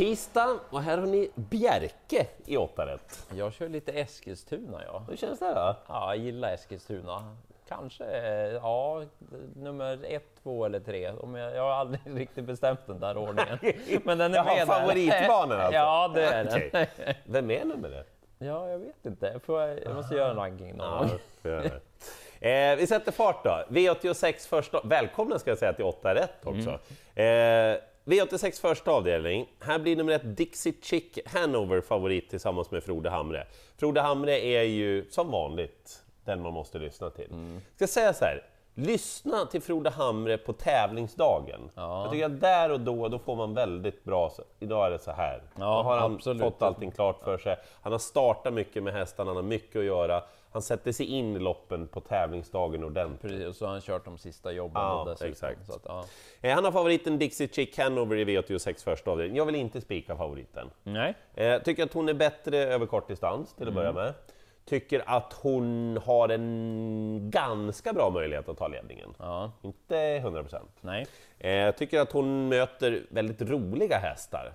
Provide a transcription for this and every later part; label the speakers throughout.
Speaker 1: tisdag och här har ni Bjerke i 8 rätt.
Speaker 2: Jag kör lite Eskilstuna ja.
Speaker 1: Hur känns det då?
Speaker 2: Ja, jag gillar Eskilstuna. Kanske, ja, nummer ett, två eller tre. Om jag, jag har aldrig riktigt bestämt den där ordningen. Men den är
Speaker 1: Jaha,
Speaker 2: med
Speaker 1: favoritbanan alltså?
Speaker 2: Ja, det är den.
Speaker 1: Okej. Vem är nummer ett?
Speaker 2: Ja, jag vet inte. Jag, får, jag måste göra en ranking någon gång.
Speaker 1: Eh, vi sätter fart då. V86 första... Välkomna ska jag säga till 8 rätt också. Eh, V86 första avdelning. Här blir nummer ett Dixie Chick Hanover favorit tillsammans med Frode Hamre. Frode Hamre är ju som vanligt den man måste lyssna till. Ska säga så här. Lyssna till Frode Hamre på tävlingsdagen.
Speaker 2: Ja.
Speaker 1: Jag tycker att där och då, då får man väldigt bra... Idag är det så här.
Speaker 2: Ja,
Speaker 1: då har han
Speaker 2: absolut.
Speaker 1: fått allting klart för sig. Han har startat mycket med hästarna, han har mycket att göra. Han sätter sig in i loppen på tävlingsdagen ordentligt.
Speaker 2: Precis, och så har han kört de sista jobben
Speaker 1: Ja,
Speaker 2: dessutom.
Speaker 1: exakt.
Speaker 2: Så att, ja.
Speaker 1: Eh, Han har favoriten Dixie Chick Hanover i V86 första avdelning. Jag vill inte spika favoriten.
Speaker 2: Nej,
Speaker 1: Eh, tycker att hon är bättre över kort distans till att börja med. Tycker att hon har en ganska bra möjlighet att ta ledningen.
Speaker 2: ja,
Speaker 1: Inte 100%.
Speaker 2: nej.
Speaker 1: Eh, tycker att hon möter väldigt roliga hästar.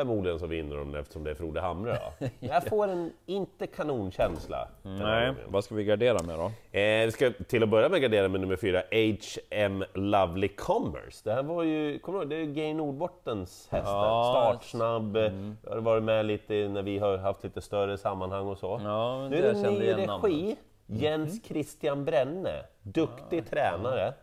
Speaker 1: Förmodligen så vinner hon eftersom det är Frode Hamre då. Jag får en inte kanonkänsla.
Speaker 2: Nej, vad ska vi gardera med då?
Speaker 1: Eh, vi ska till att börja med gardera med nummer fyra, H.M. Lovely Commerce. Det här var ju, kommer du ihåg, det är ju Gay Nordbortens hästar.
Speaker 2: Ja.
Speaker 1: Startsnabb, mm. har varit med lite när vi har haft lite större sammanhang och så.
Speaker 2: Ja,
Speaker 1: nu är
Speaker 2: det
Speaker 1: ny regi,
Speaker 2: namnet.
Speaker 1: Jens Christian Brenne. Duktig tränare.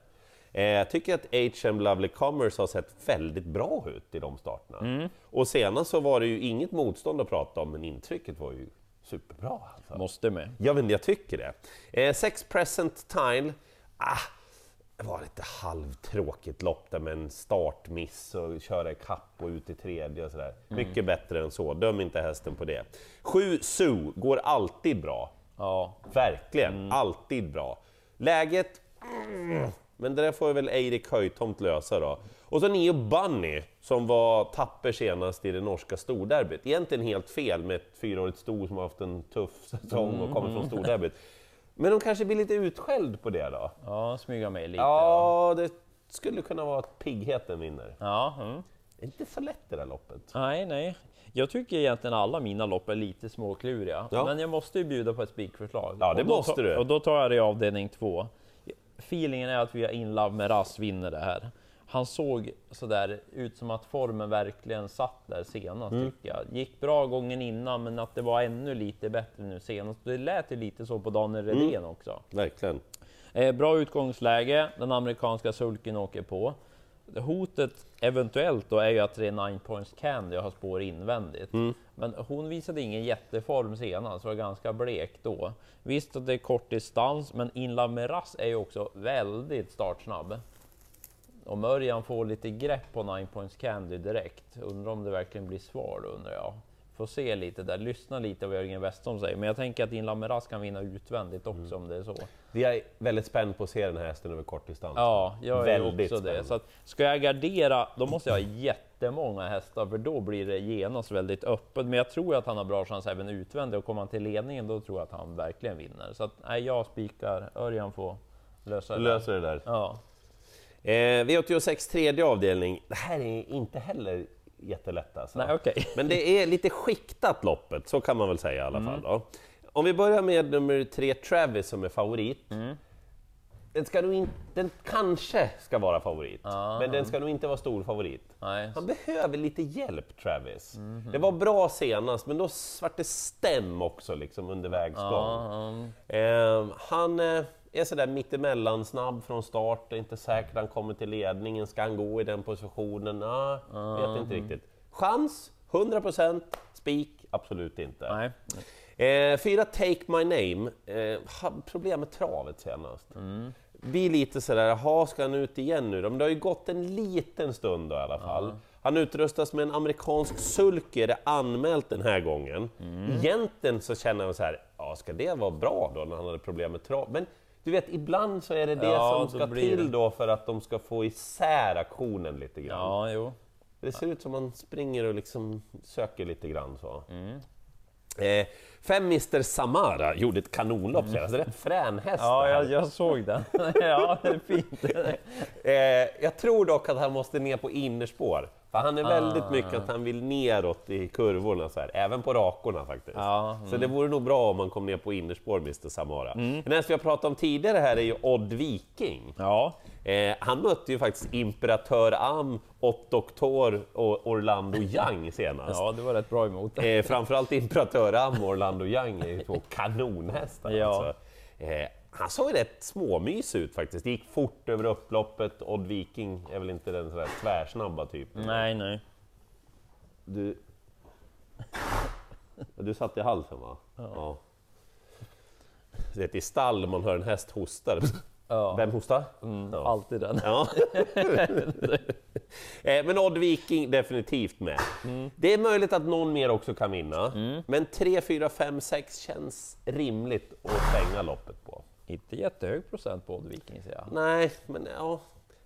Speaker 1: Eh, Jag tycker att H.M. Lovely Commerce har sett väldigt bra ut i de starterna.
Speaker 2: Mm.
Speaker 1: Och senast så var det ju inget motstånd att prata om, men intrycket var ju superbra. Alltså.
Speaker 2: Måste med.
Speaker 1: Ja, men jag tycker det. Eh, sex present tile. Ah, det var lite halvtråkigt lopp där med en startmiss och köra ikapp och ut i tredje och sådär. Mycket bättre än så, döm inte hästen på det. Sju Sue går alltid bra.
Speaker 2: Ja,
Speaker 1: Verkligen, alltid bra. Läget... mm, Men det där får väl Eirik Höjtomt lösa då. Och så Neo Bunny, som var tapper senast i det norska storderbyt. Egentligen helt fel med ett fyraårigt sto som har haft en tuff säsong och kommer från storderbyt. Men de kanske blir lite utskälld på det då?
Speaker 2: ja smyga med lite. Ja,
Speaker 1: det skulle kunna vara att piggheten vinner.
Speaker 2: ja mm.
Speaker 1: Det är inte så lätt det där loppet.
Speaker 2: Nej, nej. Jag tycker egentligen alla mina lopp är lite småkluriga,
Speaker 1: Ja.
Speaker 2: men jag måste ju bjuda på ett spikförslag.
Speaker 1: Ja, det måste du.
Speaker 2: Och då tar jag det i avdelning två. Feelingen är att vi har in Love med Rass vinner det här. Han såg sådär ut som att formen verkligen satt där senast
Speaker 1: Mm.
Speaker 2: tycker jag. Gick bra gången innan, men att det var ännu lite bättre nu senast. Det lät ju lite så på Daniel
Speaker 1: Mm.
Speaker 2: Redén också.
Speaker 1: Verkligen.
Speaker 2: Eh, bra utgångsläge, den amerikanska sulken åker på. Hotet eventuellt då är ju att det är 9 points candy har spår invändigt. Men hon visade ingen jätteform senast, var ganska blek då. Visst att det är kort distans, men Inla Meras är ju också väldigt startsnabb. Om Örjan får lite grepp på 9 points candy direkt, undrar om det verkligen blir svar då undrar jag. Får se lite där, lyssna lite vad Jörgen Westholm säger, men jag tänker att Inla Meras kan vinna utvändigt också om det är så.
Speaker 1: Vi är väldigt spänd på att se den här hästen över kort distans.
Speaker 2: Ja, jag är
Speaker 1: Väldigt
Speaker 2: också det. Så att, ska jag gardera, då måste jag ha jättemånga hästar, för då blir det genast väldigt öppet. Men jag tror att han har bra chans även utvändigt, och kommer han till ledningen, då tror jag att han verkligen vinner. Så att, nej, jag spikar, Örjan får lösa det.
Speaker 1: Löser det där.
Speaker 2: Ja,
Speaker 1: Eh, V86 tredje avdelning. Det här är inte heller jättelätt alltså.
Speaker 2: nej okej.
Speaker 1: Men det är lite skiktat loppet, så kan man väl säga i alla
Speaker 2: Mm.
Speaker 1: fall. Då. Om vi börjar med nummer tre, Travis, som är favorit.
Speaker 2: Mm.
Speaker 1: Den, ska nog in, den kanske ska vara favorit,
Speaker 2: Ja,
Speaker 1: men den ska nog inte vara stor favorit.
Speaker 2: Nej.
Speaker 1: Han behöver lite hjälp, Travis.
Speaker 2: Mhm.
Speaker 1: Det var bra senast, men då vart det stäm också liksom under vägs gång.
Speaker 2: Ja, mm.
Speaker 1: Eh, han eh, är sådär mittemellan, snabb från start, är inte säker han kommer till ledningen. Ska han gå i den positionen? Ah, vet inte riktigt. Chans, 100%. Spik, absolut inte.
Speaker 2: nej.
Speaker 1: Eh, fyra Take My Name, eh, problem med travet senast. Blir lite sådär, jaha, ska han ut igen nu? Men det har ju gått en liten stund då i alla fall. Han utrustas med en amerikansk sulky, det anmält den här gången. Egentligen så känner jag så här, ja ska det vara bra då när han hade problem med trav? Men du vet, ibland så är det det
Speaker 2: Ja,
Speaker 1: som ska till
Speaker 2: det.
Speaker 1: då för att de ska få isär aktionen lite grann.
Speaker 2: Ja, jo.
Speaker 1: Det ser ut som man springer och liksom söker lite grann så.
Speaker 2: Mm.
Speaker 1: Eh, fem Mr Samara gjorde ett kanonlopp senast, rätt frän häst
Speaker 2: Ja, jag, jag såg den. ja, det är fint.
Speaker 1: Eh, jag tror dock att han måste ner på innerspår. För han är väldigt mycket att han vill neråt i kurvorna, så här, även på rakorna faktiskt.
Speaker 2: Ja,
Speaker 1: Så det vore nog bra om man kom ner på innerspår, Mr Samara. Den nästa vi har pratat om tidigare här är ju Odd Viking.
Speaker 2: Ja,
Speaker 1: Eh, han mötte ju faktiskt Imperatör Am, Ott Doktor och Orlando Young senast.
Speaker 2: ja, det var rätt bra emot.
Speaker 1: Eh, framförallt Imperatör Am och Orlando Young är ju två kanonhästar.
Speaker 2: Ja.
Speaker 1: Alltså. Eh, han såg rätt småmys ut faktiskt. Det gick fort över upploppet. Odd Viking är väl inte den sådär tvärsnabba typen.
Speaker 2: Nej, nej.
Speaker 1: Du... Du satt i halsen va? Ja. Det är i stall man hör en häst hosta.
Speaker 2: Ja.
Speaker 1: Vem hostar?
Speaker 2: Mm,
Speaker 1: Ja.
Speaker 2: Alltid den.
Speaker 1: Ja. Eh, men Odd Viking definitivt med. Det är möjligt att någon mer också kan vinna, men 3, 4, 5, 6 känns rimligt att stänga loppet på.
Speaker 2: Inte jättehög procent på Odd Viking ser jag.
Speaker 1: Nej, men ja,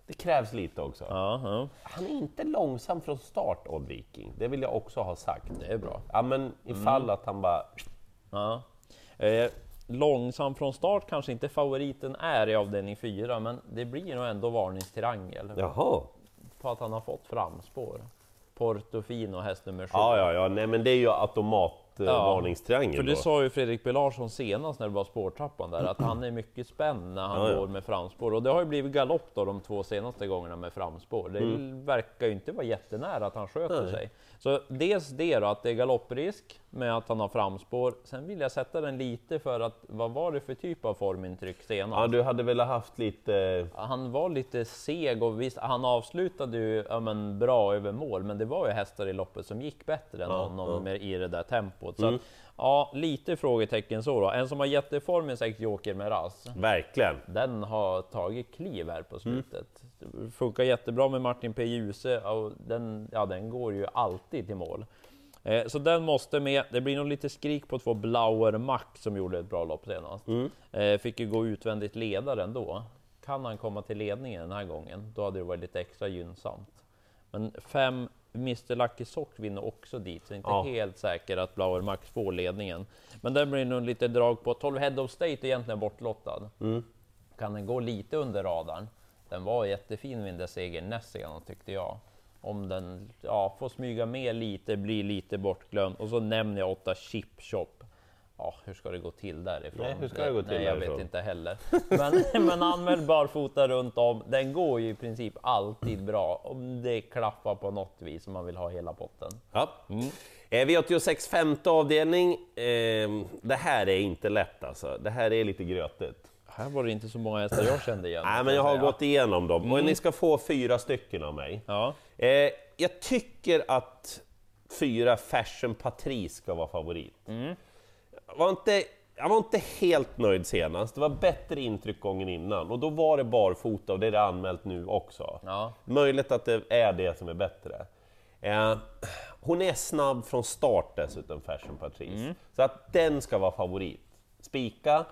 Speaker 1: det krävs lite också.
Speaker 2: Ja, ja,
Speaker 1: Han är inte långsam från start, Odd Viking. Det vill jag också ha sagt.
Speaker 2: det är bra.
Speaker 1: Ja, men ifall att han bara...
Speaker 2: Ja. Eh, långsam från start kanske inte favoriten är i avdelning 4, men det blir nog ändå varningstriangel
Speaker 1: Jaha.
Speaker 2: på att han har fått framspår. Portofino, häst nummer 7.
Speaker 1: Ja, ja, ja, nej men det är ju automat
Speaker 2: Ja,
Speaker 1: varningstriangel
Speaker 2: För det
Speaker 1: då.
Speaker 2: sa ju Fredrik B Larsson senast när det var spårtrappan där, att han är mycket spänd när han
Speaker 1: Ja,
Speaker 2: går med framspår. Och det har ju blivit galopp då de två senaste gångerna med framspår. Det verkar ju inte vara jättenära att han sköter
Speaker 1: Mm. Nej.
Speaker 2: sig. Så dels det då, att det är galopprisk med att han har framspår. Sen vill jag sätta den lite för att, vad var det för typ av formintryck senast?
Speaker 1: Ja, du hade väl haft lite...
Speaker 2: Han var lite seg och visst, han avslutade ju ja, men, bra över mål, men det var ju hästar i loppet som gick bättre än
Speaker 1: Ja,
Speaker 2: honom
Speaker 1: ja. Mm.
Speaker 2: I det där tempot. Så att, ja, lite frågetecken så då. En som har jätteform är säkert Joker Meras.
Speaker 1: Verkligen.
Speaker 2: Den har tagit kliv här på slutet. Det funkar jättebra med Martin P. Djuse och den, ja, den går ju alltid till mål. Eh, så den måste med. Det blir nog lite skrik på två Blauer Mack som gjorde ett bra lopp senast. Eh, fick ju gå utvändigt ledare ändå. Kan han komma till ledningen den här gången, då hade det varit lite extra gynnsamt. Men fem Mr Lucky Sock vinner också dit, så jag är inte
Speaker 1: Ja.
Speaker 2: helt säker att Blauer Max får ledningen. Men den blir nog lite drag på. 12 Head of State är egentligen bortlottad. Kan den gå lite under radarn? Den var jättefin vid segern näst senast tyckte jag. Om den ja, får smyga med lite, blir lite bortglömd. Och så nämner jag åtta Chip Shop. Ja, hur ska det gå till därifrån?
Speaker 1: Nej, hur ska det gå till
Speaker 2: Nej, jag
Speaker 1: därifrån?
Speaker 2: vet inte heller. Men, men använd barfota runt om. Den går ju i princip alltid bra om det klaffar på något vis om man vill ha hela potten.
Speaker 1: Ja. Eh, V86 femte avdelning. Eh, det här är inte lätt alltså. Det här är lite grötigt.
Speaker 2: Här var det inte så många hästar jag kände igen.
Speaker 1: Nej, men jag har gått igenom dem och ni ska få fyra stycken av mig.
Speaker 2: Ja,
Speaker 1: Eh, jag tycker att fyra Fashion Patrice ska vara favorit. Jag, var inte, jag var inte helt nöjd senast, det var bättre intryck gången innan och då var det barfota och det är det anmält nu också.
Speaker 2: ja.
Speaker 1: Möjligt att det är det som är bättre. Eh, hon är snabb från start dessutom, Fashion Patrice. Så att den ska vara favorit. Spika,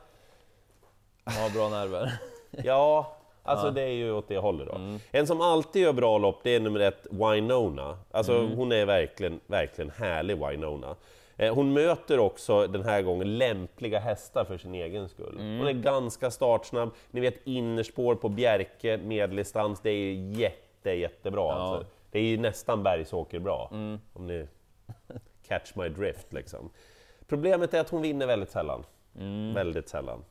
Speaker 2: har bra nerver.
Speaker 1: Ja, alltså det är ju åt det hållet då. En som alltid gör bra lopp, det är nummer ett, Winona. Alltså hon är verkligen, verkligen härlig, Winona. Eh, Hon möter också den här gången lämpliga hästar för sin egen skull. Hon är ganska startsnabb, ni vet innerspår på Bjerke, medeldistans, det är jätte, jättebra. Alltså. Det är ju nästan Bergsåker-bra, om ni catch my drift liksom. Problemet är att hon vinner väldigt sällan. Väldigt sällan.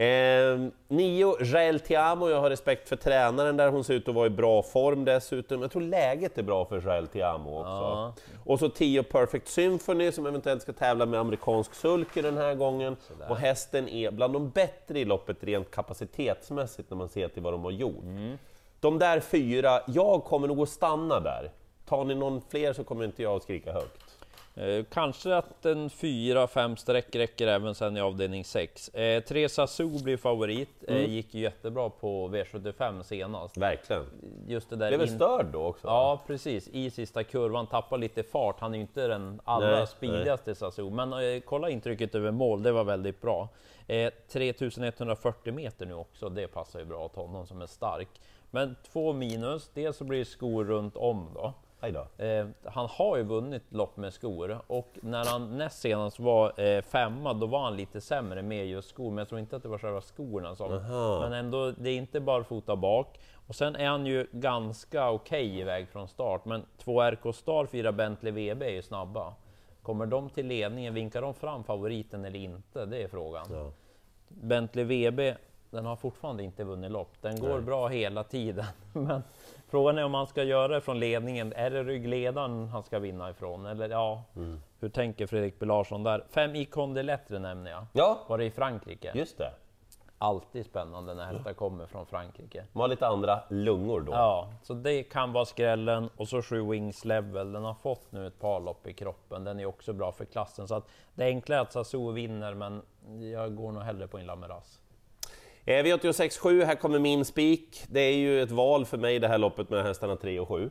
Speaker 1: Eh, nio, Jael Tiamo, jag har respekt för tränaren där, hon ser ut att vara i bra form dessutom. Jag tror läget är bra för Jael Tiamo också.
Speaker 2: Ja.
Speaker 1: Och så 10 Perfect Symphony som eventuellt ska tävla med amerikansk sulky den här gången. Och hästen är bland de bättre i loppet rent kapacitetsmässigt när man ser till vad de har gjort. De där fyra, jag kommer nog att stanna där. Tar ni någon fler så kommer inte jag att skrika högt.
Speaker 2: Eh, kanske att en 4-5 streck räcker även sen i avdelning 6. Eh, tre Sasu blir favorit, eh, gick ju jättebra på V75 senast.
Speaker 1: Verkligen.
Speaker 2: Just det där
Speaker 1: väl
Speaker 2: in-
Speaker 1: störd då också?
Speaker 2: Ja, precis. I sista kurvan tappar lite fart. Han är ju inte den allra speedigaste Sasu, men eh, kolla intrycket över mål. Det var väldigt bra. Eh, 3140 meter nu också. Det passar ju bra åt honom som är stark. Men två minus. Dels så blir det skor runt om då. Eh, han har ju vunnit lopp med skor och när han näst senast var eh, femma, då var han lite sämre med just skor. Men jag tror inte att det var själva skorna som...
Speaker 1: Aha.
Speaker 2: Men ändå, det är inte bara fota bak. Och sen är han ju ganska okej iväg från start, men två RK Star, fyra Bentley VB är ju snabba. Kommer de till ledningen, vinkar de fram favoriten eller inte? Det är frågan.
Speaker 1: Ja.
Speaker 2: Bentley VB, den har fortfarande inte vunnit lopp. Den går
Speaker 1: Nej.
Speaker 2: bra hela tiden. Men frågan är om han ska göra det från ledningen. Är det ryggledaren han ska vinna ifrån? Eller ja,
Speaker 1: Mm.
Speaker 2: hur tänker Fredrik B Larsson där? Fem de Lettre nämner jag.
Speaker 1: Ja,
Speaker 2: Var det i Frankrike?
Speaker 1: just det.
Speaker 2: Alltid spännande när hästar kommer från Frankrike.
Speaker 1: De har lite andra lungor då.
Speaker 2: Ja, så det kan vara skrällen. Och så sju Wings Level, den har fått nu ett par lopp i kroppen. Den är också bra för klassen. Så att det är att Sassou vinner, men jag går nog hellre på en Lameras.
Speaker 1: Eh, V86.7, här kommer min spik. Det är ju ett val för mig det här loppet med hästarna 3 och 7.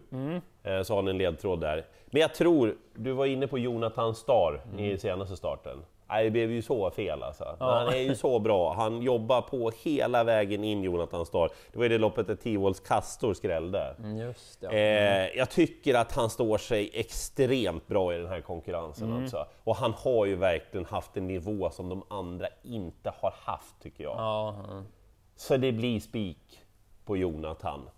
Speaker 1: Eh, så har ni en ledtråd där. Men jag tror, du var inne på Jonathan Star i senaste starten. Nej, det blev ju så fel alltså. Men Han är ju så bra. Han jobbar på hela vägen in, Jonathan Star. Det var ju det loppet där Tivols Kastor skrällde.
Speaker 2: Mm, Just ja.
Speaker 1: Eh, jag tycker att han står sig extremt bra i den här konkurrensen alltså. Och han har ju verkligen haft en nivå som de andra inte har haft, tycker jag.
Speaker 2: ja. mm.
Speaker 1: Så det blir spik på Jonathan.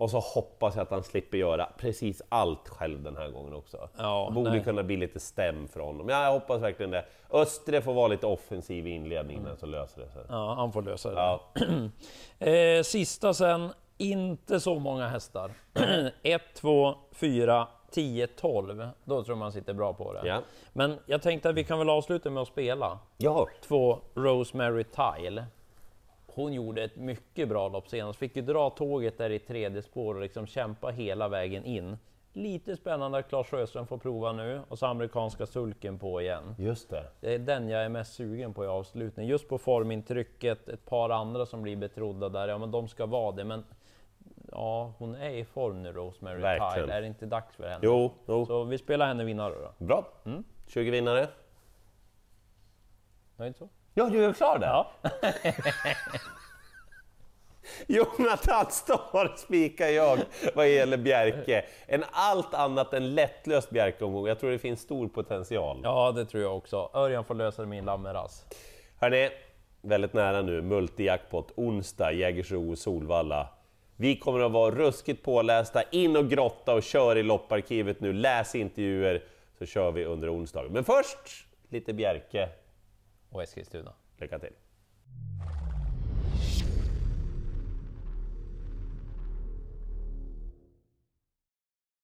Speaker 1: Och så hoppas jag att han slipper göra precis allt själv den här gången också.
Speaker 2: Ja,
Speaker 1: det borde
Speaker 2: nej.
Speaker 1: kunna bli lite stäm för honom. Ja, jag hoppas verkligen det. Östre får vara lite offensiv i inledningen så löser det sig.
Speaker 2: ja, han får lösa det.
Speaker 1: Ja.
Speaker 2: Eh, sista sen, inte så många hästar. 1, 2, 4, 10, 12. Då tror man sitter bra på det.
Speaker 1: Ja.
Speaker 2: Men jag tänkte att vi kan väl avsluta med att spela.
Speaker 1: ja.
Speaker 2: Två Rosemary Tile. Hon gjorde ett mycket bra lopp senast, fick ju dra tåget där i tredje spår och liksom kämpa hela vägen in. Lite spännande att Claes Sjöström får prova nu och så amerikanska sulken på igen.
Speaker 1: Just det.
Speaker 2: Det är den jag är mest sugen på i avslutning. Just på formintrycket, ett par andra som blir betrodda där, ja men de ska vara det. Men ja, hon är i form nu Rosemary
Speaker 1: Verkligen.
Speaker 2: Tile. Är det inte dags för henne?
Speaker 1: Jo, jo.
Speaker 2: Så vi spelar henne vinnare då.
Speaker 1: Bra. 20 vinnare.
Speaker 2: Nöjd så?
Speaker 1: Ja, du är klar där?
Speaker 2: Ja.
Speaker 1: Jonathan Starr spikar jag vad gäller Bjerke. En allt annat än lättlöst Bjerke-omgång. Jag tror det finns stor potential.
Speaker 2: ja, det tror jag också. Örjan får lösa det med en Lammeras.
Speaker 1: Hörrni, väldigt nära nu, multijackpot, onsdag, Jägersro, Solvalla. Vi kommer att vara ruskigt pålästa, in och grotta och kör i lopparkivet nu, läs intervjuer, så kör vi under onsdagen. Men först, lite Bjerke.
Speaker 2: Och Eskilstuna.
Speaker 1: Lycka till!